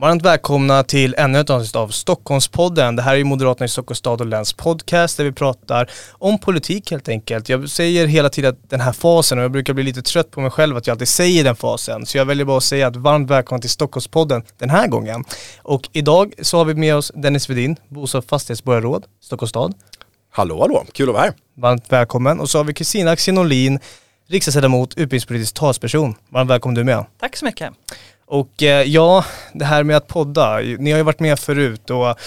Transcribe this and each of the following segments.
Varmt välkomna till ännu ett avsnitt av Stockholmspodden. Det här är Moderaterna i Stockholms stad och läns podcast där vi pratar om politik helt enkelt. Jag säger hela tiden att den här fasen och jag brukar bli lite trött på mig själv att jag alltid säger den fasen. Så jag väljer bara att säga att varmt välkomna till Stockholmspodden den här gången. Och idag så har vi med oss Dennis Vedin, bostads och fastighetsborgarråd, Stockholms stad. Hallå hallå, kul att vara här. Varmt välkommen. Och så har vi Kristina Axén Olin, riksdagsledamot, utbildningspolitisk talsperson. Varmt välkommen du med. Tack så mycket. Och eh, ja, det här med att podda, ni har ju varit med förut och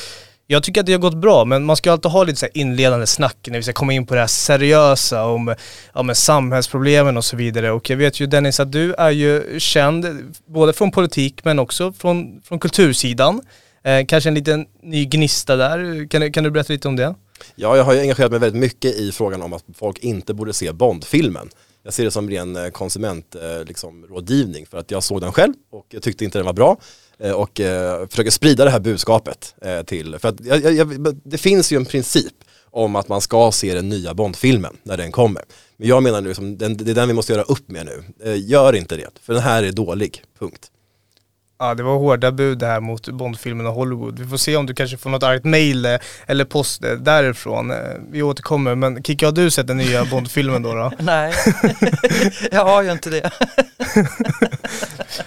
jag tycker att det har gått bra, men man ska alltid ha lite så inledande snack när vi ska komma in på det här seriösa om ja, men samhällsproblemen och så vidare. Och jag vet ju Dennis att du är ju känd både från politik men också från, från kultursidan. Eh, kanske en liten ny gnista där. Kan, kan du berätta lite om det? Ja, jag har ju engagerat mig väldigt mycket i frågan om att folk inte borde se Bondfilmen. Jag ser det som ren eh, konsumentrådgivning eh, liksom, för att jag såg den själv och jag tyckte inte den var bra eh, och eh, försöker sprida det här budskapet till, för att jag, jag, det finns ju en princip om att man ska se den nya Bondfilmen när den kommer. Men jag menar nu, liksom, det är den vi måste göra upp med nu. Gör inte det, för den här är dålig, punkt. Ja, det var hårda bud här mot Bondfilmen och Hollywood. Vi får se om du kanske får något argt mail eh, eller post eh, därifrån. Eh, vi återkommer, men Kikki, har du sett den nya Bondfilmen då? då? Nej, jag har ju inte det.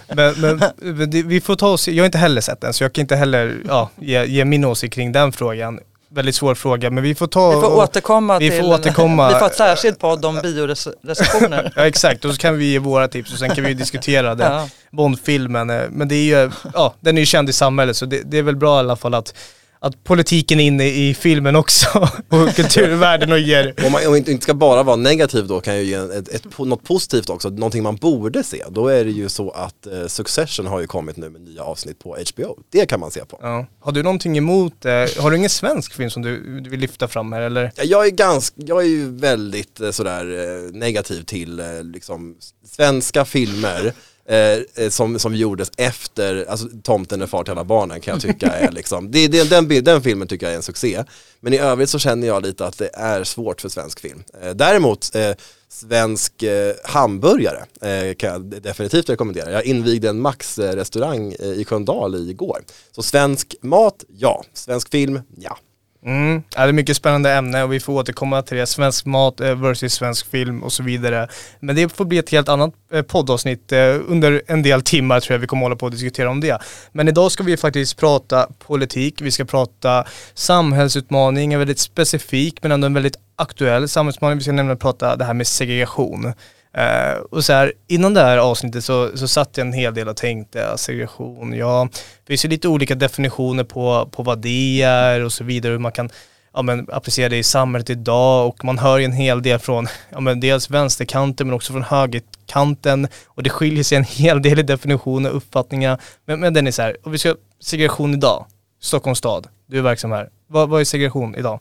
men, men, vi får ta oss, jag har inte heller sett den, så jag kan inte heller ja, ge, ge min åsikt kring den frågan väldigt svår fråga men vi får ta Vi får och, återkomma vi till, får återkomma. vi får ett särskilt podd om biorecensioner. ja exakt och så kan vi ge våra tips och sen kan vi diskutera den ja. Bondfilmen. Men det är ju, ja den är ju känd i samhället så det, det är väl bra i alla fall att att politiken är inne i filmen också och kulturvärlden och ger... Om man, om man inte ska bara vara negativ då kan jag ge ett, ett, något positivt också, någonting man borde se. Då är det ju så att eh, Succession har ju kommit nu med nya avsnitt på HBO. Det kan man se på. Ja. Har du någonting emot, eh, har du ingen svensk film som du, du vill lyfta fram här eller? Jag är ganska, jag är ju väldigt eh, sådär eh, negativ till eh, liksom svenska filmer Eh, eh, som, som gjordes efter, alltså Tomten är far till alla barnen kan jag tycka är liksom, det, det, den, den filmen tycker jag är en succé. Men i övrigt så känner jag lite att det är svårt för svensk film. Eh, däremot, eh, svensk eh, hamburgare eh, kan jag definitivt rekommendera. Jag invigde en Max-restaurang eh, i Sköndal igår. Så svensk mat, ja. Svensk film, ja. Mm. Ja, det är mycket spännande ämne och vi får återkomma till det. Svensk mat eh, versus svensk film och så vidare. Men det får bli ett helt annat eh, poddavsnitt eh, under en del timmar tror jag vi kommer hålla på att diskutera om det. Men idag ska vi faktiskt prata politik, vi ska prata samhällsutmaning, en väldigt specifik men ändå en väldigt aktuell samhällsutmaning. Vi ska nämligen prata det här med segregation. Uh, och så här, innan det här avsnittet så, så satt jag en hel del och tänkte, segregation, ja, det finns ju lite olika definitioner på, på vad det är och så vidare, hur man kan ja, men, applicera det i samhället idag och man hör ju en hel del från, ja, men, dels vänsterkanten men också från högerkanten och det skiljer sig en hel del i definitioner och uppfattningar. Men, men den är så här, och vi ska, segregation idag, Stockholms stad, du är verksam här. Vad, vad är segregation idag?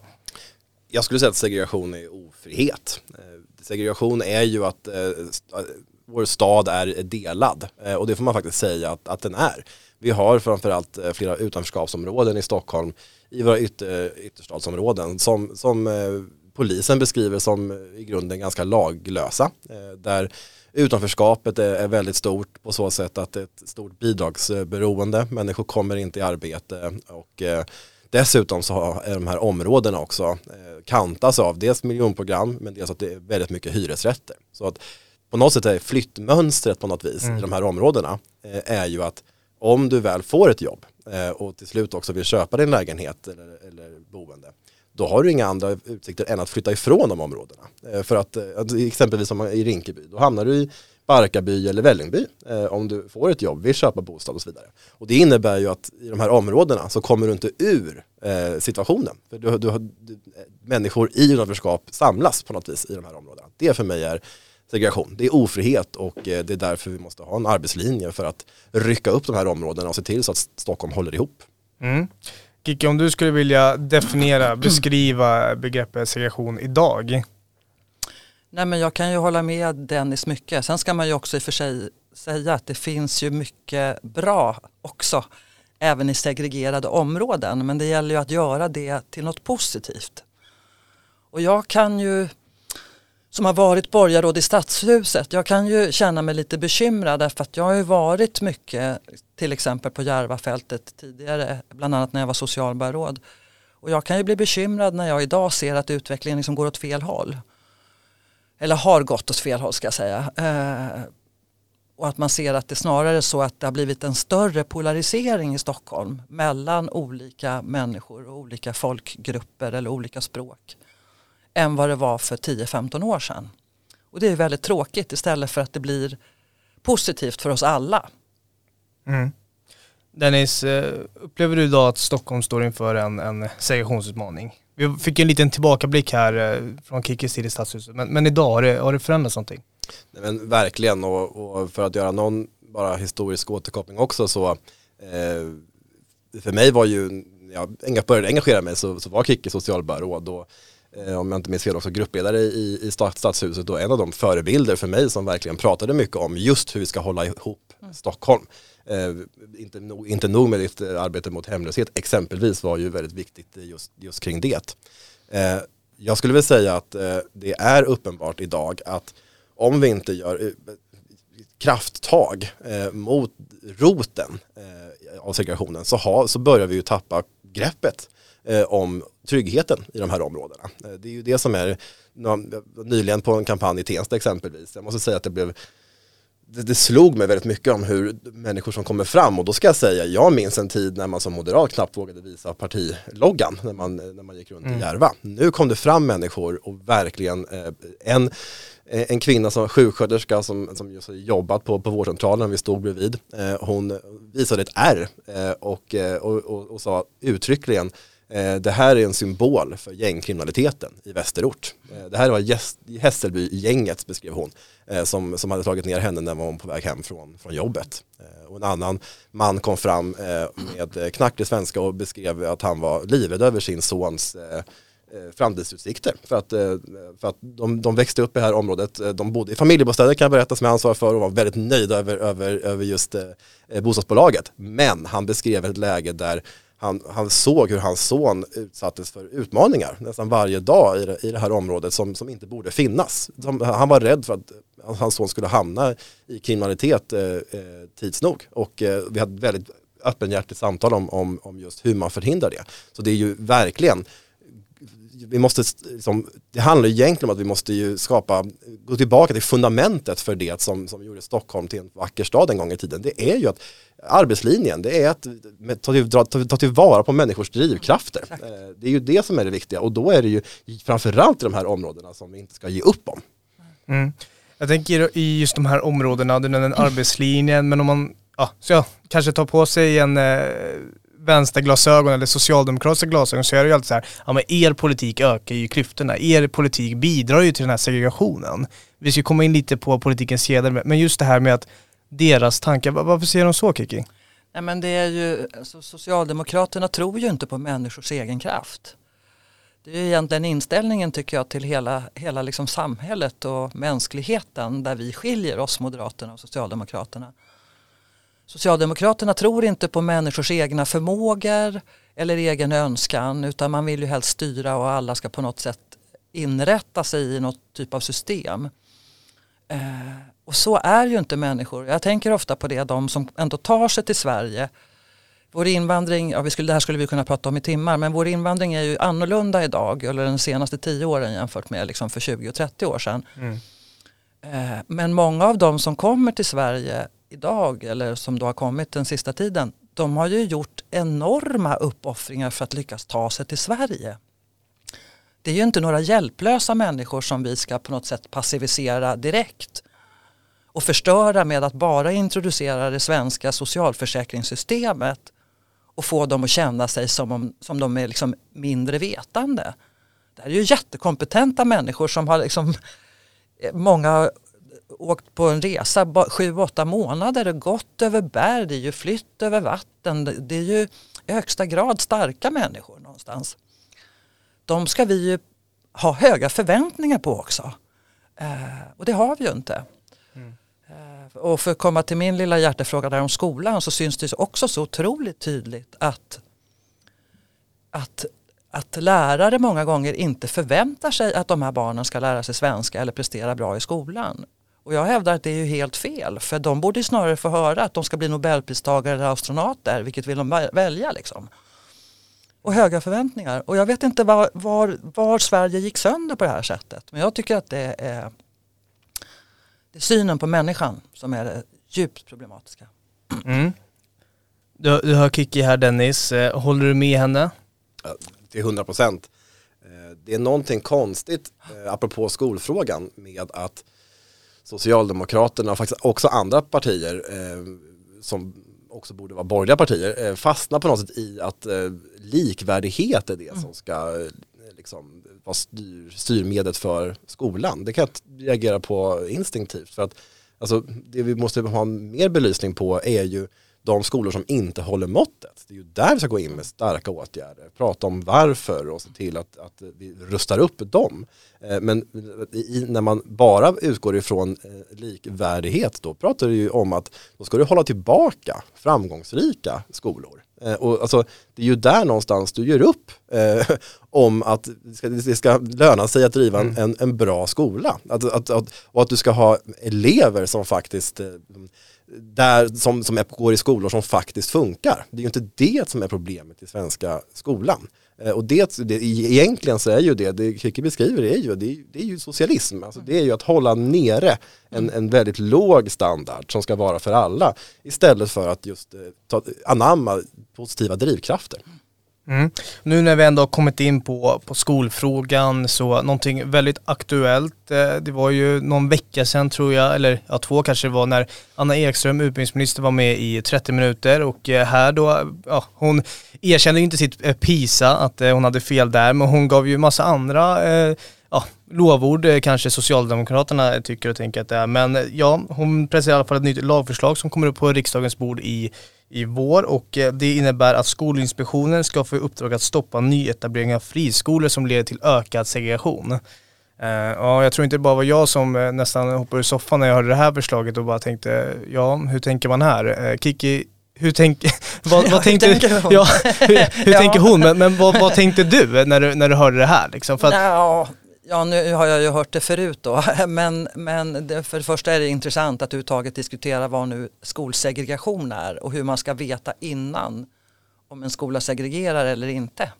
Jag skulle säga att segregation är ofrihet segregation är ju att eh, eh, vår stad är delad eh, och det får man faktiskt säga att, att den är. Vi har framförallt eh, flera utanförskapsområden i Stockholm i våra ytter, eh, ytterstadsområden som, som eh, polisen beskriver som i grunden ganska laglösa. Eh, där utanförskapet är, är, väldigt stort på så sätt att det är ett stort bidragsberoende. Människor kommer inte i arbete och eh, Dessutom så är de här områdena också eh, kantas av dels miljonprogram men dels att det är väldigt mycket hyresrätter. Så att på något sätt är flyttmönstret på något vis mm. i de här områdena eh, är ju att om du väl får ett jobb eh, och till slut också vill köpa din lägenhet eller, eller boende då har du inga andra utsikter än att flytta ifrån de områdena. För att exempelvis som i Rinkeby, då hamnar du i Barkarby eller Vällingby eh, om du får ett jobb, vill köpa bostad och så vidare. Och det innebär ju att i de här områdena så kommer du inte ur eh, situationen. För du, du, du, människor i utanförskap samlas på något vis i de här områdena. Det för mig är segregation. Det är ofrihet och eh, det är därför vi måste ha en arbetslinje för att rycka upp de här områdena och se till så att Stockholm håller ihop. Mm. Kiki, om du skulle vilja definiera, beskriva begreppet segregation idag, Nej, men jag kan ju hålla med Dennis mycket. Sen ska man ju också i och för sig säga att det finns ju mycket bra också även i segregerade områden. Men det gäller ju att göra det till något positivt. Och jag kan ju, som har varit borgarråd i Stadshuset, jag kan ju känna mig lite bekymrad därför att jag har ju varit mycket till exempel på Järvafältet tidigare, bland annat när jag var socialborgarråd. Och jag kan ju bli bekymrad när jag idag ser att utvecklingen liksom går åt fel håll. Eller har gått åt fel håll ska jag säga. Eh, och att man ser att det snarare är så att det har blivit en större polarisering i Stockholm mellan olika människor och olika folkgrupper eller olika språk än vad det var för 10-15 år sedan. Och det är väldigt tråkigt istället för att det blir positivt för oss alla. Mm. Dennis, eh, upplever du idag att Stockholm står inför en, en segregationsutmaning? Vi fick en liten tillbakablick här eh, från Kickis tid i Stadshuset, men, men idag har det, har det förändrats någonting? Nej, men verkligen och, och, för att göra någon bara historisk återkoppling också så eh, för mig var ju, jag började engagera mig så, så var Kicki socialborgarråd och eh, om jag inte minns fel också gruppledare i, i Stadshuset och en av de förebilder för mig som verkligen pratade mycket om just hur vi ska hålla ihop mm. Stockholm. Eh, inte, no, inte nog med ditt eh, arbete mot hemlöshet exempelvis var ju väldigt viktigt just, just kring det. Eh, jag skulle vilja säga att eh, det är uppenbart idag att om vi inte gör eh, krafttag eh, mot roten eh, av segregationen så, ha, så börjar vi ju tappa greppet om tryggheten i de här områdena. det är ju det som är, nyligen på en kampanj i Tensta exempelvis, jag måste säga att det blev det, det, slog mig väldigt mycket om hur människor som kommer fram och då ska jag säga, jag minns en tid när man som moderat knappt vågade visa partiloggan när man, när man gick runt mm. i Järva. Nu kom det fram människor och verkligen eh, en en kvinna som sjuksköterska som, som just jobbat på, på vårdcentralen vi stod bredvid. Eh, hon visade ett R eh, och, eh, och, och, och, sa uttryckligen Eh, Eh, det här är en symbol för gängkriminaliteten i västerort. Eh, det här var Hässelby-gänget beskrev hon, eh, som, som hade tagit ner henne när hon var på väg hem från, från jobbet. Och en annan man kom fram med knacklig svenska och beskrev att han var livrädd över sin sons framtidsutsikter. För att, för att de, de växte upp i det här området, de bodde i familjebostäder kan jag berätta som jag ansvarar för och var väldigt nöjda över, över, över just bostadsbolaget. Men han beskrev ett läge där han, han såg hur hans son utsattes för utmaningar nästan varje dag i det, i det här området som, som inte borde finnas. Som, han var rädd för att hans son skulle hamna i kriminalitet eh, eh tids nog och eh, vi hade väldigt öppenhjärtigt samtal om, om, om just hur man förhindrar det. Så det är ju verkligen vi måste, liksom, det handlar egentligen om att vi måste ju skapa, gå tillbaka till fundamentet för det som, som gjorde Stockholm till en vacker stad en gång i tiden. Det är ju att arbetslinjen, det är att ta, till, ta, ta tillvara på människors drivkrafter. Exakt. Eh, det är ju det som är det viktiga och då är det ju framförallt i de här områdena som vi inte ska ge upp om. Mm. Jag tänker i just de här områdena, den mm. arbetslinjen, men om man ja, så jag kanske tar på sig en eh, vänsterglasögon eller socialdemokratiska glasögon så är det ju alltid så här, ja men er politik ökar ju klyftorna, er politik bidrar ju till den här segregationen. Vi ska komma in lite på politikens kedjor, men just det här med att deras tankar, varför säger de så Kiki? Nej, men det är ju, alltså, Socialdemokraterna tror ju inte på människors egen kraft. Det är egentligen inställningen tycker jag till hela, hela liksom samhället och mänskligheten där vi skiljer oss Moderaterna och Socialdemokraterna. Socialdemokraterna tror inte på människors egna förmågor eller egen önskan utan man vill ju helst styra och alla ska på något sätt inrätta sig i något typ av system. Eh, och så är ju inte människor. Jag tänker ofta på det, de som ändå tar sig till Sverige. Vår invandring, ja, vi skulle, det här skulle vi kunna prata om i timmar, men vår invandring är ju annorlunda idag, eller de senaste tio åren jämfört med liksom för 20 och 30 år sedan. Mm. Eh, men många av de som kommer till Sverige idag, eller som då har kommit den sista tiden, de har ju gjort enorma uppoffringar för att lyckas ta sig till Sverige. Det är ju inte några hjälplösa människor som vi ska på något sätt passivisera direkt och förstöra med att bara introducera det svenska socialförsäkringssystemet och få dem att känna sig som, om, som de är liksom mindre vetande. Det här är ju jättekompetenta människor som har liksom, eh, många åkt på en resa sju, åtta månader och gått över berg, det är ju flytt över vatten, det är ju i högsta grad starka människor någonstans. De ska vi ju ha höga förväntningar på också. Eh, och det har vi ju inte. Mm. Eh, och för att komma till min lilla hjärtefråga där om skolan så syns det också så otroligt tydligt att, att, att lärare många gånger inte förväntar sig att de här barnen ska lära sig svenska eller prestera bra i skolan. Och jag hävdar att det är ju helt fel för de borde snarare få höra att de ska bli nobelpristagare eller astronauter, vilket vill de välja liksom. Och höga förväntningar. Och jag vet inte var, var, var Sverige gick sönder på det här sättet. Men jag tycker att det är, det är synen på människan som är det djupt problematiska. Mm. Du, du hör Kiki här Dennis, eh, håller du med henne? Ja, till 100 procent. Eh, det är någonting konstigt, eh, apropå skolfrågan, med att Socialdemokraterna och faktiskt också andra partier eh, som också borde vara borgerliga partier, eh, fastnar på något sätt i att eh, likvärdighet är det mm. som ska liksom, vara styr, styrmedlet för skolan. Det kan jag reagera på instinktivt. För att alltså, det vi måste ha mer belysning på är ju de skolor som inte håller måttet. Det är ju där vi ska gå in med starka åtgärder. Prata om varför och se till att, att vi rustar upp dem. Eh, men i, när man bara utgår ifrån eh, likvärdighet då pratar du ju om att då ska du hålla tillbaka framgångsrika skolor. Eh, och alltså, det är ju där någonstans du gör upp eh, om att det ska, det ska, löna sig att driva mm. en, en bra skola. Att, att, att, och att du ska ha elever som faktiskt eh, där, som, som går i skolor som faktiskt funkar. Det är ju inte det som är problemet i svenska skolan. Eh, och det, det, egentligen så är ju det, det Kicke beskriver är ju, det, det är ju socialism. Alltså det är ju att hålla nere en, en väldigt låg standard som ska vara för alla. Istället för att just eh, ta, anamma positiva drivkrafter. Mm. Nu när vi ändå har kommit in på, på skolfrågan så någonting väldigt aktuellt. Eh, det var ju någon vecka sedan tror jag, eller ja, två kanske det var, när Anna Ekström, utbildningsminister, var med i 30 minuter och eh, här då, ja, hon erkände inte sitt eh, PISA, att eh, hon hade fel där, men hon gav ju massa andra eh, ja, lovord eh, kanske Socialdemokraterna tycker och tänker att det är. Men ja, hon presenterar i alla fall ett nytt lagförslag som kommer upp på riksdagens bord i i vår och eh, det innebär att Skolinspektionen ska få i uppdrag att stoppa nyetablering av friskolor som leder till ökad segregation. Uh, ja, jag tror inte det bara var jag som uh, nästan hoppade ur soffan när jag hörde det här förslaget och bara tänkte, ja, hur tänker man här? Kiki, hur, tänk, vad, vad tänkte, hur tänker hon? Ja, hur, hur ja. tänker hon? Men, men vad, vad, tänkte du när du, när du hörde det här? Liksom? Att, ja, Ja, nu har jag ju hört det förut då, men, men det, för det första är det intressant att överhuvudtaget diskutera vad nu skolsegregation är och hur man ska veta innan om en skola segregerar eller inte.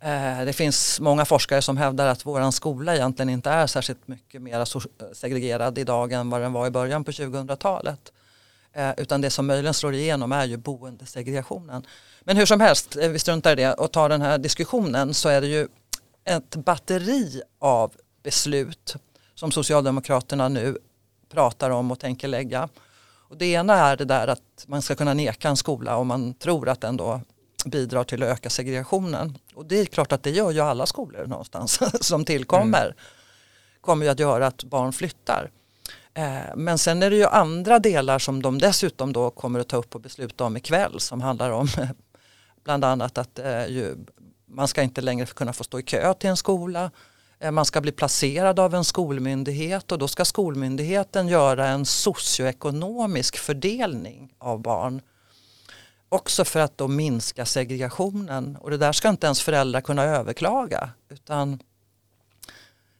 Eh, det finns många forskare som hävdar att våran skola egentligen inte är särskilt mycket mer segregerad idag än vad den var i början på 2000-talet. Eh, utan det som möjligen slår igenom är ju boendesegregationen. Men hur som helst, eh, vi struntar i det och tar den här diskussionen så är det ju ett batteri av beslut som Socialdemokraterna nu pratar om och tänker lägga. Och det ena är det där att man ska kunna neka en skola om man tror att den då bidrar till att öka segregationen. Och det är klart att det gör ju alla skolor någonstans som tillkommer. Mm. kommer ju att göra att barn flyttar. Eh, men sen är det ju andra delar som de dessutom då kommer att ta upp och besluta om ikväll som handlar om bland annat att eh, ju man ska inte längre kunna få stå i kö till en skola. Eh, man ska bli placerad av en skolmyndighet och då ska skolmyndigheten göra en socioekonomisk fördelning av barn. Också för att då minska segregationen och det där ska inte ens föräldrar kunna överklaga utan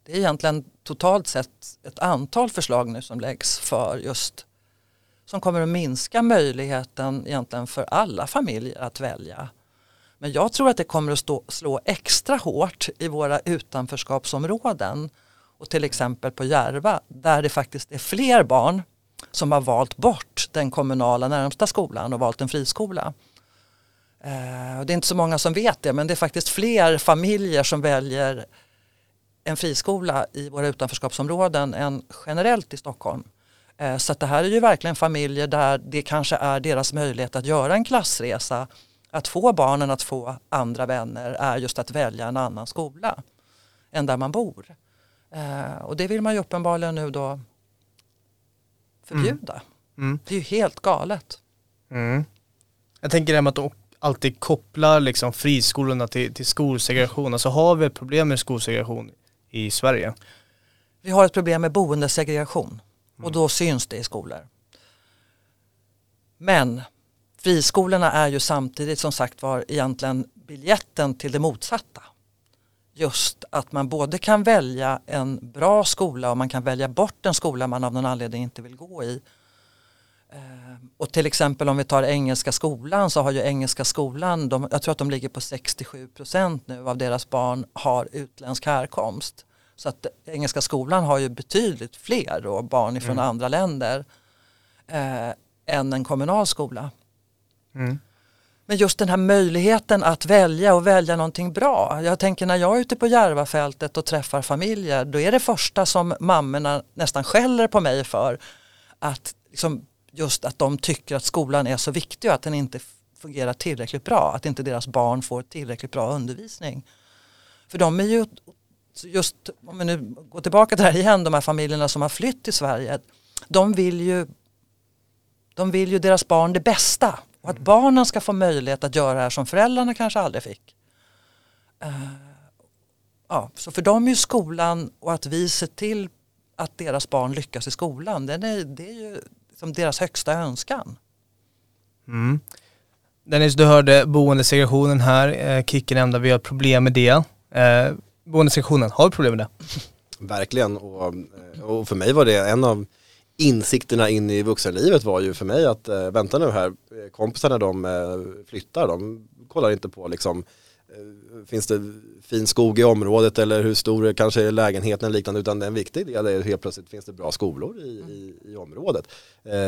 det är egentligen totalt sett ett antal förslag nu som läggs för just som kommer att minska möjligheten egentligen för alla familjer att välja. Men jag tror att det kommer att stå, slå extra hårt i våra utanförskapsområden och till exempel på Järva där det faktiskt är fler barn som har valt bort den kommunala närmsta skolan och valt en friskola. Eh, det är inte så många som vet det men det är faktiskt fler familjer som väljer en friskola i våra utanförskapsområden än generellt i Stockholm. Eh, så det här är ju verkligen familjer där det kanske är deras möjlighet att göra en klassresa att få barnen att få andra vänner är just att välja en annan skola än där man bor. Eh, och det vill man ju uppenbarligen nu då förbjuda. Mm. Mm. Det är ju helt galet. Mm. Jag tänker det med att de alltid kopplar liksom friskolorna till, till skolsegregation. Alltså har vi ett problem med skolsegregation i Sverige? Vi har ett problem med boendesegregation. och då syns det i skolor. Men friskolorna är ju samtidigt som sagt var egentligen biljetten till det motsatta. Just att man både kan välja en bra skola och man kan välja bort en skola man av någon anledning inte vill gå i. Eh, och till exempel om vi tar Engelska skolan så har ju Engelska skolan, de, jag tror att de ligger på 67 nu av deras barn har utländsk härkomst. Så att Engelska skolan har ju betydligt fler då, barn från mm. andra länder eh, än en kommunal skola. Mm. Men just den här möjligheten att välja och välja någonting bra. Jag tänker när jag är ute på Järvafältet och träffar familjer då är det första som mammorna nästan skäller på mig för att liksom, just att de tycker att skolan är så viktig och att den inte fungerar tillräckligt bra. Att inte deras barn får tillräckligt bra undervisning. För de är ju just, om vi nu går tillbaka till det här igen, de här familjerna som har flytt till Sverige. De vill ju, de vill ju deras barn det bästa. Och att barnen ska få möjlighet att göra det här som föräldrarna kanske aldrig fick. Uh, ja, så för dem är ju skolan och att vi ser till att deras barn lyckas i skolan, den är, det är ju som deras högsta önskan. Mm. Dennis, du hörde boendesegregationen här. Eh, Kicki nämnde att vi har problem med det. Eh, boendesegregationen, har vi problem med det? Verkligen, och, eh, och, för mig var det en av insikterna in i vuxenlivet var ju för mig att eh, vänta nu här, eh, kompisarna de eh, flyttar, de kollar inte på liksom eh, finns det fin skog i området eller hur stor kanske är lägenheten eller liknande utan en viktig del är helt plötsligt finns det bra skolor i, i, i området.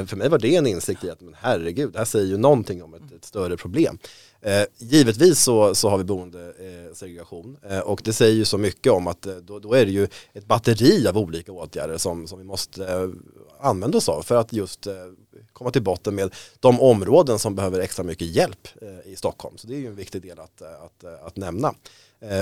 för mig var det en insikt i att men herregud, det här säger ju någonting om ett, ett större problem. Eh, givetvis så, så har vi boendesegregation eh, eh, och det säger ju så mycket om att eh, då, då, är det ju ett batteri av olika åtgärder som, som vi måste eh, använda oss av för att just eh, komma till botten med de områden som behöver extra mycket hjälp i Stockholm. Så det är ju en viktig del att, att, att nämna.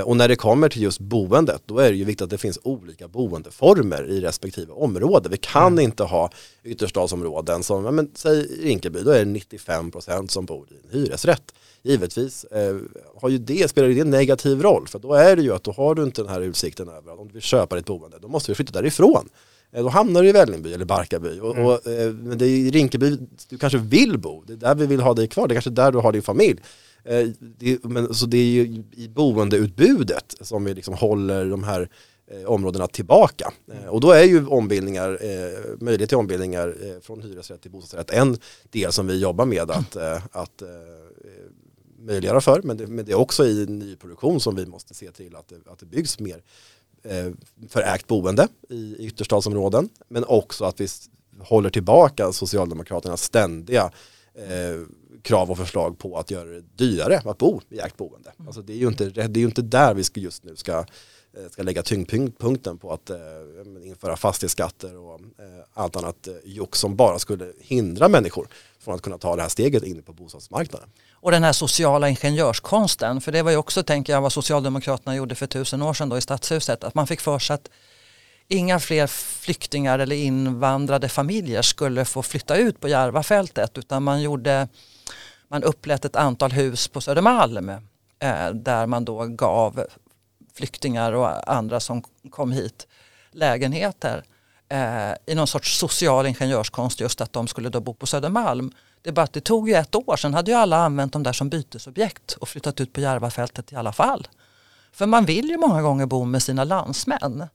Och när det kommer till just boendet, då är det ju viktigt att det finns olika boendeformer i respektive område. Vi kan mm. inte ha ytterstadsområden som, ja, men, säg Rinkeby, då är det 95% som bor i en hyresrätt givetvis eh, har ju det, spelar det en negativ roll för då är det ju att då har du inte den här utsikten över att om du vill köpa ditt boende då måste du flytta därifrån. Eh, då hamnar du i Vällingby eller Barkarby och, mm. och eh, men det är i Rinkeby du kanske vill bo, det är där vi vill ha dig kvar, det är kanske där du har din familj. Eh, det, men, så det är ju i boendeutbudet som vi liksom håller de här områdena tillbaka. Och då är ju ombildningar, eh, möjlighet till ombildningar eh, från hyresrätt till bostadsrätt en del som vi jobbar med att, eh, att möjliggöra för. Men det, men det är också i nyproduktion som vi måste se till att det, att det byggs mer för ägt boende i ytterstadsområden. Men också att vi håller tillbaka Socialdemokraternas ständiga eh, krav och förslag på att göra det dyrare att bo i ägt boende. Mm. Alltså det, är ju inte, det är inte där vi ska just nu ska, eh, Eh, ska lägga tyngdpunkten på att eh, införa fastighetsskatter och eh, allt annat eh, jox som bara skulle hindra människor från att kunna ta det här steget in på bostadsmarknaden. Och den här sociala ingenjörskonsten, för det var ju också, tänker jag, vad Socialdemokraterna gjorde för tusen år sedan då i Stadshuset, att man fick för sig att inga fler flyktingar eller invandrade familjer skulle få flytta ut på Järvafältet utan man gjorde, man upplät ett antal hus på Södermalm eh, där man då gav flyktingar och andra som kom hit lägenheter eh, i någon sorts social ingenjörskonst just att de skulle då bo på Södermalm. Det bara det tog ju ett år, sen hade ju alla använt dem där som bytesobjekt och flyttat ut på Järvafältet i alla fall. För man vill ju många gånger bo med sina landsmän.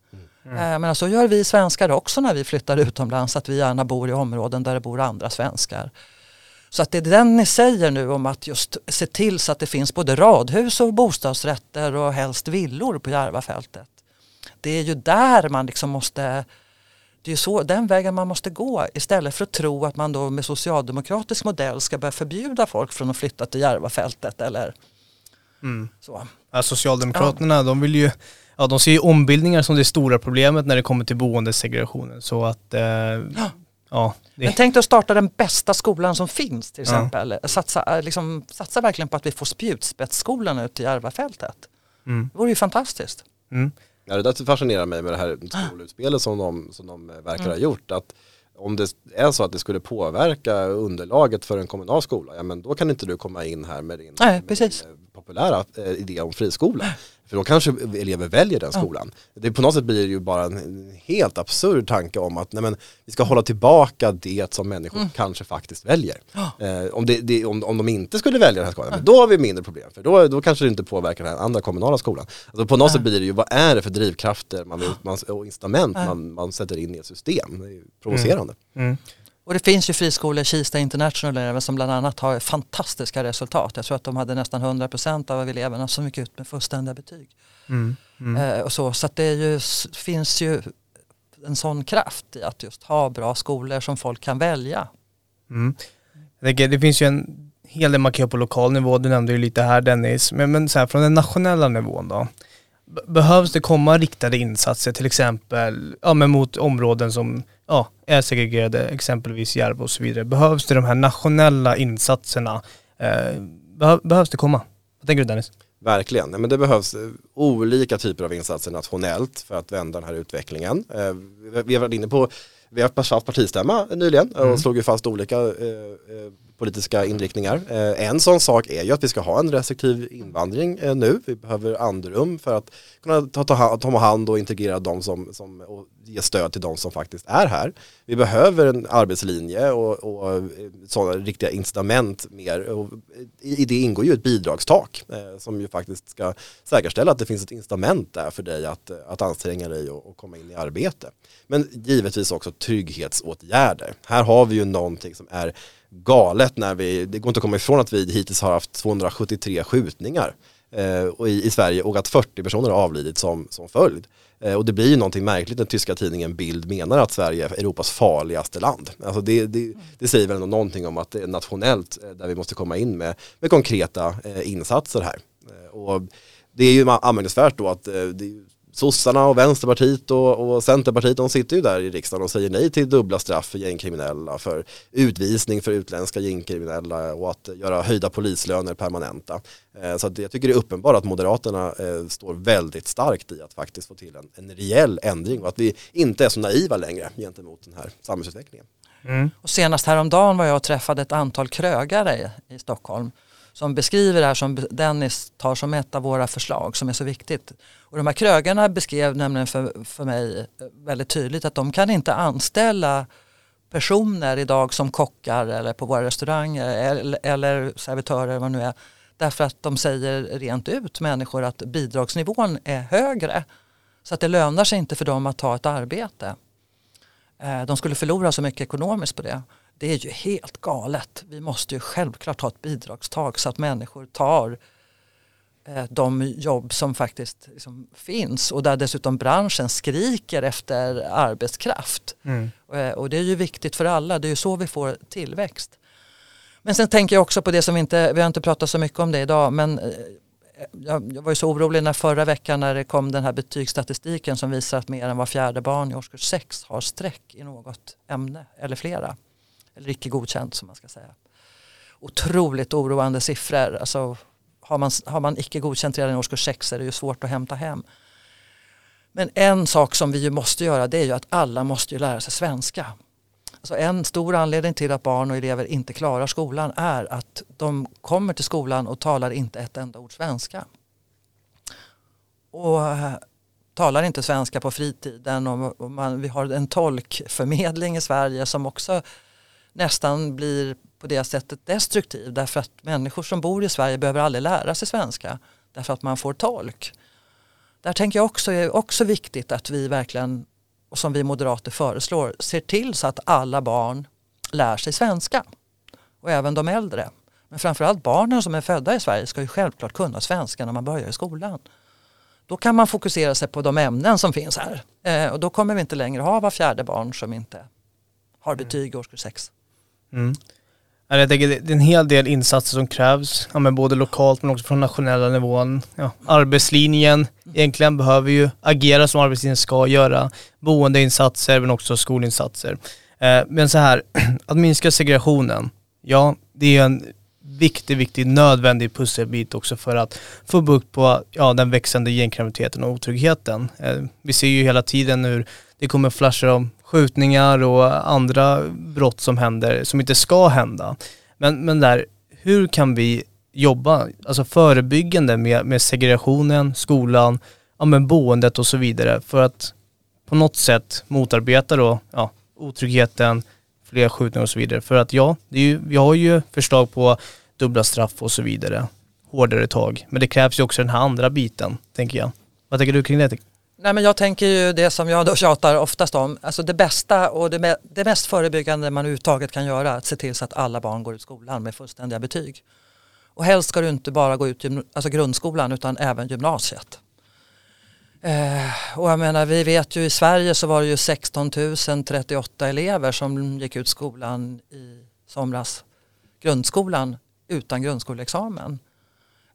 Mm. Eh, men så gör vi svenskar också när vi flyttar utomlands, att vi gärna bor i områden där det bor andra svenskar. Så att det är den ni säger nu om att just se till så att det finns både radhus och bostadsrätter och helst villor på Järvafältet. Det är ju där man liksom måste det är så, den vägen man måste gå istället för att tro att man då med socialdemokratisk modell ska börja förbjuda folk från att flytta till Järvafältet eller mm. så. Ja, Socialdemokraterna ja. de vill ju Ja, de ser ju ombildningar som det stora problemet när det kommer till boendesegregationen. Så att, eh, ja. Ja det... Men tänk dig att starta den bästa skolan som finns till exempel. Ja. Satsa, eh, liksom, satsa verkligen på att vi får spjutspetsskolan ut till Järvafältet. Mm. Det vore ju fantastiskt. Mm. Ja, det där fascinerar mig med det här skolutspelet som de, som de verkar ha mm. gjort. Att om det är så att det skulle påverka underlaget för en kommunal skola, ja men då kan inte du komma in här med din, Nej, med din populära eh, idé om friskola. För då kanske elever väljer den skolan. Ja. Det, på något sätt blir det ju bara en helt absurd tanke om att nej men, vi ska hålla tillbaka det som människor mm. kanske faktiskt väljer. Ja. Eh, om, det, det, om, om de inte skulle välja den här skolan, ja. då har vi mindre problem. För då, då kanske det inte påverkar den andra kommunala skolan. Alltså på något sätt blir det ju, vad är det för drivkrafter man, man, och incitament man, man sätter in i ett system? Det är provocerande. Mm. Mm. Och det finns ju friskolor, Kista International som bland annat har fantastiska resultat. Jag tror att de hade nästan 100% av eleverna som gick ut med fullständiga betyg. Mm, mm. Eh, och så så det ju, finns ju en sån kraft i att just ha bra skolor som folk kan välja. Mm. Det finns ju en hel del man kan göra på lokal nivå, du nämnde ju lite här Dennis, men, men så här, från den nationella nivån då? Behövs det komma riktade insatser till exempel ja, men mot områden som ja, är segregerade, exempelvis Järva och så vidare. Behövs det de här nationella insatserna? Eh, behö, behövs det komma? Vad tänker du Dennis? Verkligen, men det behövs eh, olika typer av insatser nationellt för att vända den här utvecklingen. Eh, vi har varit inne på vi har haft partistämma nyligen och mm. slog ju fast olika eh, politiska inriktningar. Eh, en sån sak är ju att vi ska ha en restriktiv invandring eh, nu. Vi behöver andrum för att kunna ta, ta, ta hand och integrera de som, som och ge stöd till de som faktiskt är här. Vi behöver en arbetslinje och, och eh, sådana riktiga incitament mer. Och I det ingår ju ett bidragstak som ju faktiskt ska säkerställa att det finns ett incitament där för dig att, att anstränga dig och, och komma in i arbete. Men givetvis också trygghetsåtgärder. Här har vi ju någonting som är galet när vi, det går inte att komma ifrån att vi hittills har haft 273 skjutningar eh, och i, i, Sverige och att 40 personer har avlidit som, som följd. Eh, och det blir ju någonting märkligt när tyska tidningen Bild menar att Sverige är Europas farligaste land. Alltså det, det, det säger väl ändå någonting om att det är nationellt eh, där vi måste komma in med, med konkreta eh, insatser här. Eh, och det är ju anmärkningsvärt då att eh, det sossarna och Vänsterpartiet och, och Centerpartiet de sitter ju där i riksdagen och säger nej till dubbla straff för gängkriminella, för utvisning för utländska gängkriminella och att göra höjda polislöner permanenta. Eh, så att jag tycker det är uppenbart att Moderaterna eh, står väldigt starkt i att faktiskt få till en, en rejäl ändring och att vi inte är så naiva längre gentemot den här samhällsutvecklingen. Mm. Och senast häromdagen var jag och träffade ett antal krögare i Stockholm som beskriver det här som Dennis tar som ett av våra förslag som är så viktigt. Och de här krögarna beskrev nämligen för, för mig eh, väldigt tydligt att de kan inte anställa personer idag som kockar eller på våra restauranger eller, eller servitörer vad nu är. Därför att de säger rent ut människor att bidragsnivån är högre. Så att det lönar sig inte för dem att ta ett arbete. Eh, de skulle förlora så mycket ekonomiskt på det. Det är ju helt galet. Vi måste ju självklart ha ett bidragstag så att människor tar eh, de jobb som faktiskt liksom finns och där dessutom branschen skriker efter arbetskraft. Mm. Eh, och det är ju viktigt för alla, det är ju så vi får tillväxt. Men sen tänker jag också på det som vi inte, vi har inte pratat så mycket om det idag, men eh, jag, var ju så orolig när förra veckan när det kom den här betygsstatistiken som visar att mer än var fjärde barn i årskurs 6 har streck i något ämne eller flera eller icke godkänt som man ska säga. Otroligt oroande siffror. Alltså, har, man, har man icke godkänt redan i årskurs 6 är det ju svårt att hämta hem. Men en sak som vi ju måste göra det är ju att alla måste ju lära sig svenska. Alltså en stor anledning till att barn och elever inte klarar skolan är att de kommer till skolan och talar inte ett enda ord svenska. Och eh, talar inte svenska på fritiden och, och man, vi har en tolkförmedling i Sverige som också nästan blir på det sättet destruktiv därför att människor som bor i Sverige behöver aldrig lära sig svenska därför att man får tolk. Där tänker jag också är också viktigt att vi verkligen, och som vi moderater föreslår, ser till så att alla barn lär sig svenska. Och även de äldre. Men framförallt barnen som är födda i Sverige ska ju självklart kunna svenska när man börjar i skolan. Då kan man fokusera sig på de ämnen som finns här. Eh, och då kommer vi inte längre ha var fjärde barn som inte har betyg i årskurs 6. Mm. Jag tänker, det är en hel del insatser som krävs, ja, men både lokalt men också från nationella nivån. Ja, arbetslinjen egentligen behöver ju agera som arbetslinjen ska göra. Boendeinsatser men också skolinsatser. Eh, men så här, att minska segregationen, ja det är en viktig, viktig, nödvändig pusselbit också för att få bukt på ja, den växande gängkriminaliteten och otryggheten. Eh, vi ser ju hela tiden hur det kommer flasher om skjutningar och andra brott som händer som inte ska hända. Men, men där, hur kan vi jobba alltså förebyggande med, med segregationen, skolan, ja, men boendet och så vidare för att på något sätt motarbeta då, ja, otryggheten, fler skjutningar och så vidare. För att ja, det är ju, vi har ju förslag på dubbla straff och så vidare, hårdare tag. Men det krävs ju också den här andra biten, tänker jag. Vad tänker du kring det? Nej, men jag tänker ju det som jag då tjatar oftast om, alltså det bästa och det, me det mest förebyggande man överhuvudtaget kan göra, är att se till så att alla barn går ut skolan med fullständiga betyg. Och helst ska du inte bara gå ut alltså grundskolan utan även gymnasiet. Eh, och jag menar, vi vet ju i Sverige så var det ju 16 038 elever som gick ut skolan i somras, grundskolan, utan grundskoleexamen.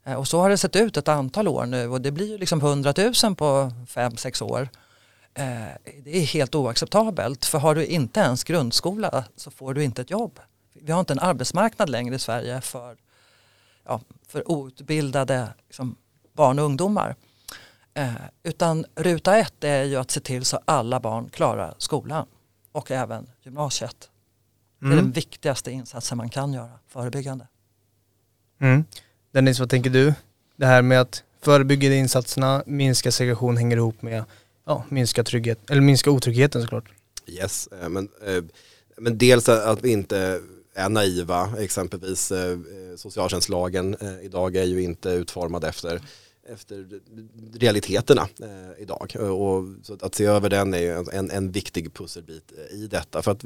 Eh, och så har det sett ut ett antal år nu och det blir ju liksom 100 000 på 5-6 år. Eh, det är helt oacceptabelt för har du inte ens grundskola så får du inte ett jobb. Vi har inte en arbetsmarknad längre i Sverige för, ja, för outbildade liksom, barn och ungdomar. Eh, utan ruta ett är ju att se till så alla barn klarar skolan och även gymnasiet. Det är den mm. viktigaste insatsen man kan göra, förebyggande. Mm. Dennis, vad tänker du? Det här med att förebygga insatserna, minska segregation hänger ihop med ja, minska trygghet, eller minska otryggheten såklart. Yes, eh, men, eh, men dels att vi inte är naiva, exempelvis eh, socialtjänstlagen idag är ju inte utformad efter efter realiteterna eh, idag. Och så att se över den är ju en, en viktig pusselbit eh, i detta. För att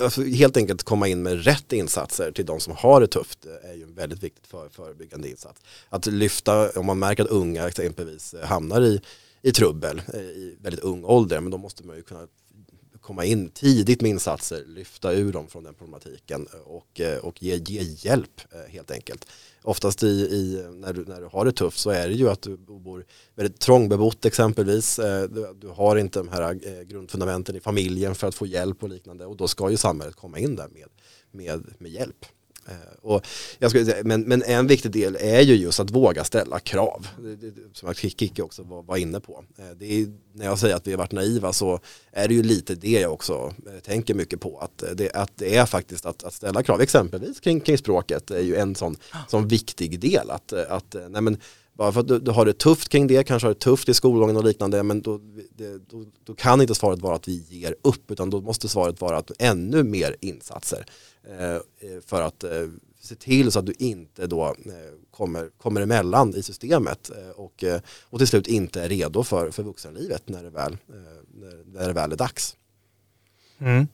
alltså, helt enkelt komma in med rätt insatser till de som har det tufft eh, är ju en väldigt viktigt för, förebyggande insats. Att lyfta, om man märker att unga exempelvis eh, hamnar i, i trubbel i väldigt ung ålder, men då måste man ju kunna komma in tidigt med insatser, lyfta ur dem från den problematiken och, eh, och ge, ge hjälp eh, helt enkelt oftast i, i, när, du, när du har det tufft så är det ju att du bor väldigt trångbebott exempelvis. Eh, du, du, har inte de här grundfundamenten i familjen för att få hjälp och liknande och då ska ju samhället komma in där med, med, med hjälp. Eh, och jag skulle säga, men, men en viktig del är ju just att våga ställa krav, som Kikki också var, var inne på. Eh, det är, när jag säger att vi har varit naiva så är det ju lite det jag också eh, tänker mycket på. Att det, att det är faktiskt att, att ställa krav, exempelvis kring, kring språket är ju en sån, sån viktig del. Att, att nej men, bara för att du, du, har det tufft kring det, kanske har det tufft i skolgången och liknande, men då, det, då, då, kan inte svaret vara att vi ger upp, utan då måste svaret vara att ännu mer insatser. Eh, eh, för att eh, se till så att du inte då eh, kommer, kommer emellan i systemet eh, och, eh, och till slut inte är redo för, för vuxenlivet när det väl, när det väl är dags. Mm.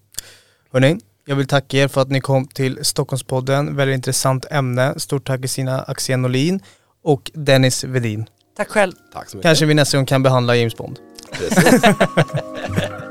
Hörrni, jag vill tacka er för att ni kom till Stockholmspodden. Väldigt intressant ämne. Stort tack Kristina Axén Olin och Dennis Vedin. Tack själv. Tack så mycket. Kanske vi nästa gång kan behandla James Bond. Precis.